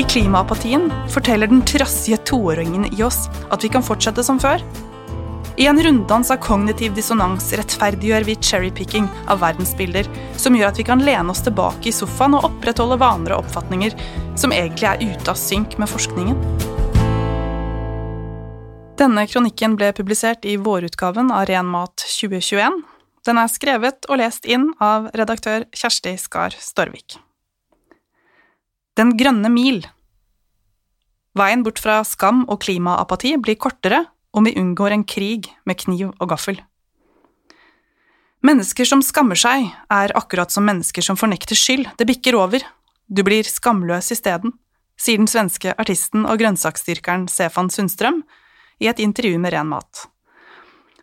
I klimaapatien forteller den trassige toåringen i oss at vi kan fortsette som før. I en runddans av kognitiv dissonans rettferdiggjør vi cherrypicking av verdensbilder som gjør at vi kan lene oss tilbake i sofaen og opprettholde vaner oppfatninger som egentlig er ute av synk med forskningen. Denne kronikken ble publisert i vårutgaven av Ren mat 2021. Den er skrevet og lest inn av redaktør Kjersti Skar Storvik. Den grønne mil Veien bort fra skam og klimaapati blir kortere om vi unngår en krig med kniv og gaffel. Mennesker som skammer seg, er akkurat som mennesker som fornekter skyld, det bikker over, du blir skamløs isteden, sier den svenske artisten og grønnsaksdyrkeren Stefan Sundstrøm i et intervju med Ren mat.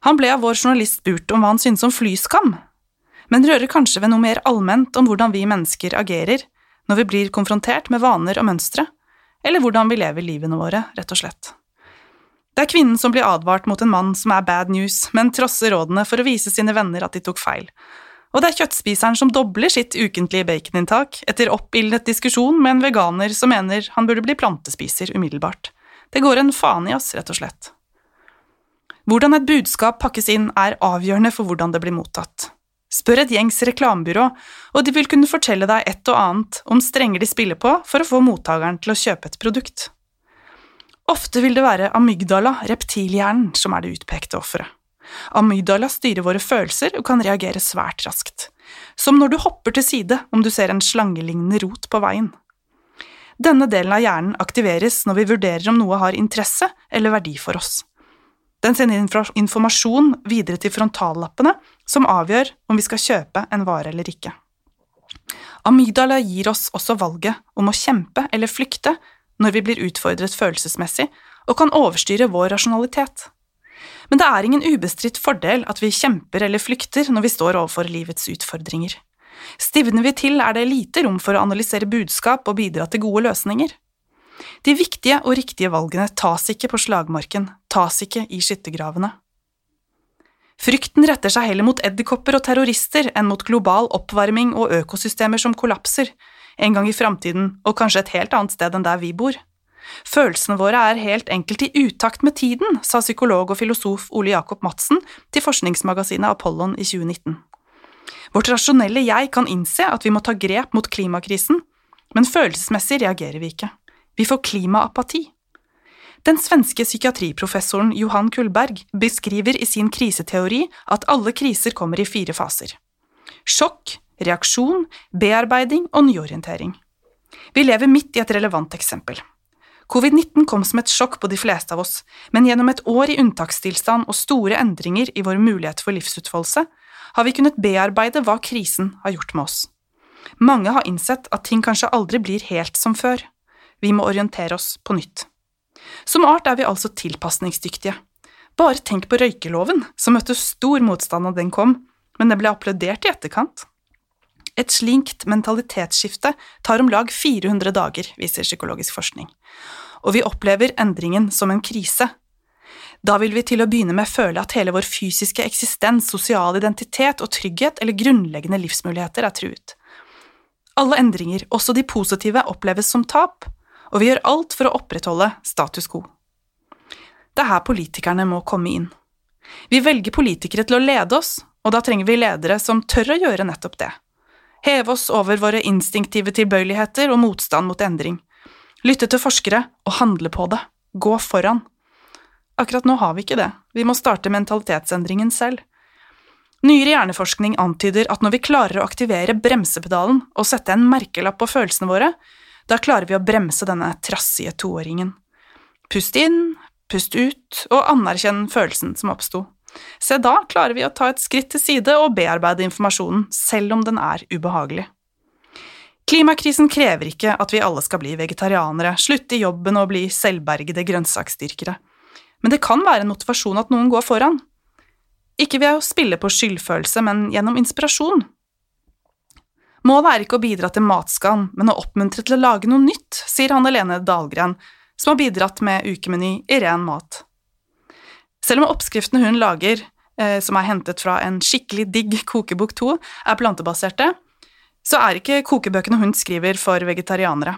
Han ble av vår journalist spurt om hva han syntes om flyskam, men rører kanskje ved noe mer allment om hvordan vi mennesker agerer når vi blir konfrontert med vaner og mønstre, eller hvordan vi lever livene våre, rett og slett. Det er kvinnen som blir advart mot en mann som er bad news, men trosser rådene for å vise sine venner at de tok feil. Og det er kjøttspiseren som dobler sitt ukentlige baconinntak etter oppildnet diskusjon med en veganer som mener han burde bli plantespiser umiddelbart. Det går en faen i oss, rett og slett. Hvordan et budskap pakkes inn, er avgjørende for hvordan det blir mottatt. Spør et gjengs reklamebyrå, og de vil kunne fortelle deg et og annet om strenger de spiller på for å få mottakeren til å kjøpe et produkt. Ofte vil det være amygdala, reptilhjernen, som er det utpekte offeret. Amygdala styrer våre følelser og kan reagere svært raskt, som når du hopper til side om du ser en slangelignende rot på veien. Denne delen av hjernen aktiveres når vi vurderer om noe har interesse eller verdi for oss. Den sender informasjon videre til frontallappene, som avgjør om vi skal kjøpe en vare eller ikke. Amygdala gir oss også valget om å kjempe eller flykte når vi blir utfordret følelsesmessig og kan overstyre vår rasjonalitet. Men det er ingen ubestridt fordel at vi kjemper eller flykter når vi står overfor livets utfordringer. Stivner vi til, er det lite rom for å analysere budskap og bidra til gode løsninger. De viktige og riktige valgene tas ikke på slagmarken, tas ikke i skyttergravene. Frykten retter seg heller mot edderkopper og terrorister enn mot global oppvarming og økosystemer som kollapser, en gang i framtiden og kanskje et helt annet sted enn der vi bor. Følelsene våre er helt enkelt i utakt med tiden, sa psykolog og filosof Ole Jakob Madsen til forskningsmagasinet Apollon i 2019. Vårt rasjonelle jeg kan innse at vi må ta grep mot klimakrisen, men følelsesmessig reagerer vi ikke. Vi får klimaapati. Den svenske psykiatriprofessoren Johan Kullberg beskriver i sin kriseteori at alle kriser kommer i fire faser. Sjokk, reaksjon, bearbeiding og nyorientering. Vi lever midt i et relevant eksempel. Covid-19 kom som et sjokk på de fleste av oss, men gjennom et år i unntakstilstand og store endringer i vår mulighet for livsutfoldelse har vi kunnet bearbeide hva krisen har gjort med oss. Mange har innsett at ting kanskje aldri blir helt som før. Vi må orientere oss på nytt. Som art er vi altså tilpasningsdyktige. Bare tenk på røykeloven, som møtte stor motstand da den kom, men det ble applaudert i etterkant. Et slinkt mentalitetsskifte tar om lag 400 dager, viser psykologisk forskning, og vi opplever endringen som en krise. Da vil vi til å begynne med føle at hele vår fysiske eksistens, sosial identitet og trygghet eller grunnleggende livsmuligheter er truet. Alle endringer, også de positive, oppleves som tap, og vi gjør alt for å opprettholde status quo. Det er her politikerne må komme inn. Vi velger politikere til å lede oss, og da trenger vi ledere som tør å gjøre nettopp det heve oss over våre instinktive tilbøyeligheter og motstand mot endring, lytte til forskere og handle på det, gå foran. Akkurat nå har vi ikke det, vi må starte mentalitetsendringen selv. Nyere hjerneforskning antyder at når vi klarer å aktivere bremsepedalen og sette en merkelapp på følelsene våre, da klarer vi å bremse denne trassige toåringen. Pust inn, pust ut og anerkjenn følelsen som oppsto. Se, da klarer vi å ta et skritt til side og bearbeide informasjonen, selv om den er ubehagelig. Klimakrisen krever ikke at vi alle skal bli vegetarianere, slutte i jobben og bli selvbergede grønnsaksdyrkere, men det kan være en motivasjon at noen går foran. Ikke ved å spille på skyldfølelse, men gjennom inspirasjon. Målet er ikke å bidra til matskam, men å oppmuntre til å lage noe nytt, sier Hanne Lene Dahlgren, som har bidratt med ukemeny i ren mat. Selv om oppskriftene hun lager, eh, som er hentet fra en skikkelig digg kokebok 2, er plantebaserte, så er ikke kokebøkene hun skriver for vegetarianere.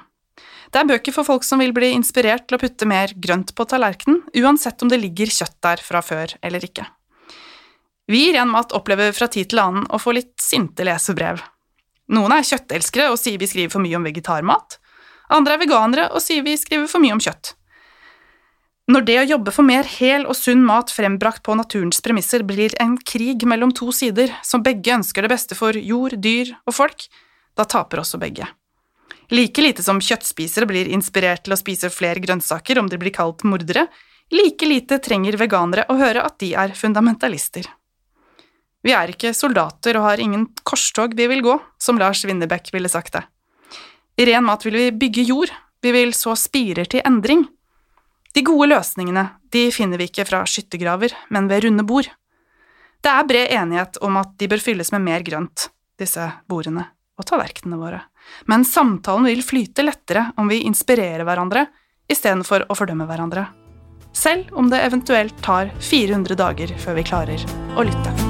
Det er bøker for folk som vil bli inspirert til å putte mer grønt på tallerkenen, uansett om det ligger kjøtt der fra før eller ikke. Vi i Ren Mat opplever fra tid til annen å få litt sinte lesebrev. Noen er kjøttelskere og sier vi skriver for mye om vegetarmat. Andre er veganere og sier vi skriver for mye om kjøtt. Når det å jobbe for mer hel og sunn mat frembrakt på naturens premisser blir en krig mellom to sider som begge ønsker det beste for jord, dyr og folk, da taper også begge. Like lite som kjøttspisere blir inspirert til å spise flere grønnsaker om de blir kalt mordere, like lite trenger veganere å høre at de er fundamentalister. Vi er ikke soldater og har ingen korstog vi vil gå, som Lars Winnerbäck ville sagt det. I ren mat vil vi bygge jord, vi vil så spirer til endring. De gode løsningene de finner vi ikke fra skyttergraver, men ved runde bord. Det er bred enighet om at de bør fylles med mer grønt, disse bordene og tallerkenene våre, men samtalen vil flyte lettere om vi inspirerer hverandre istedenfor å fordømme hverandre, selv om det eventuelt tar 400 dager før vi klarer å lytte.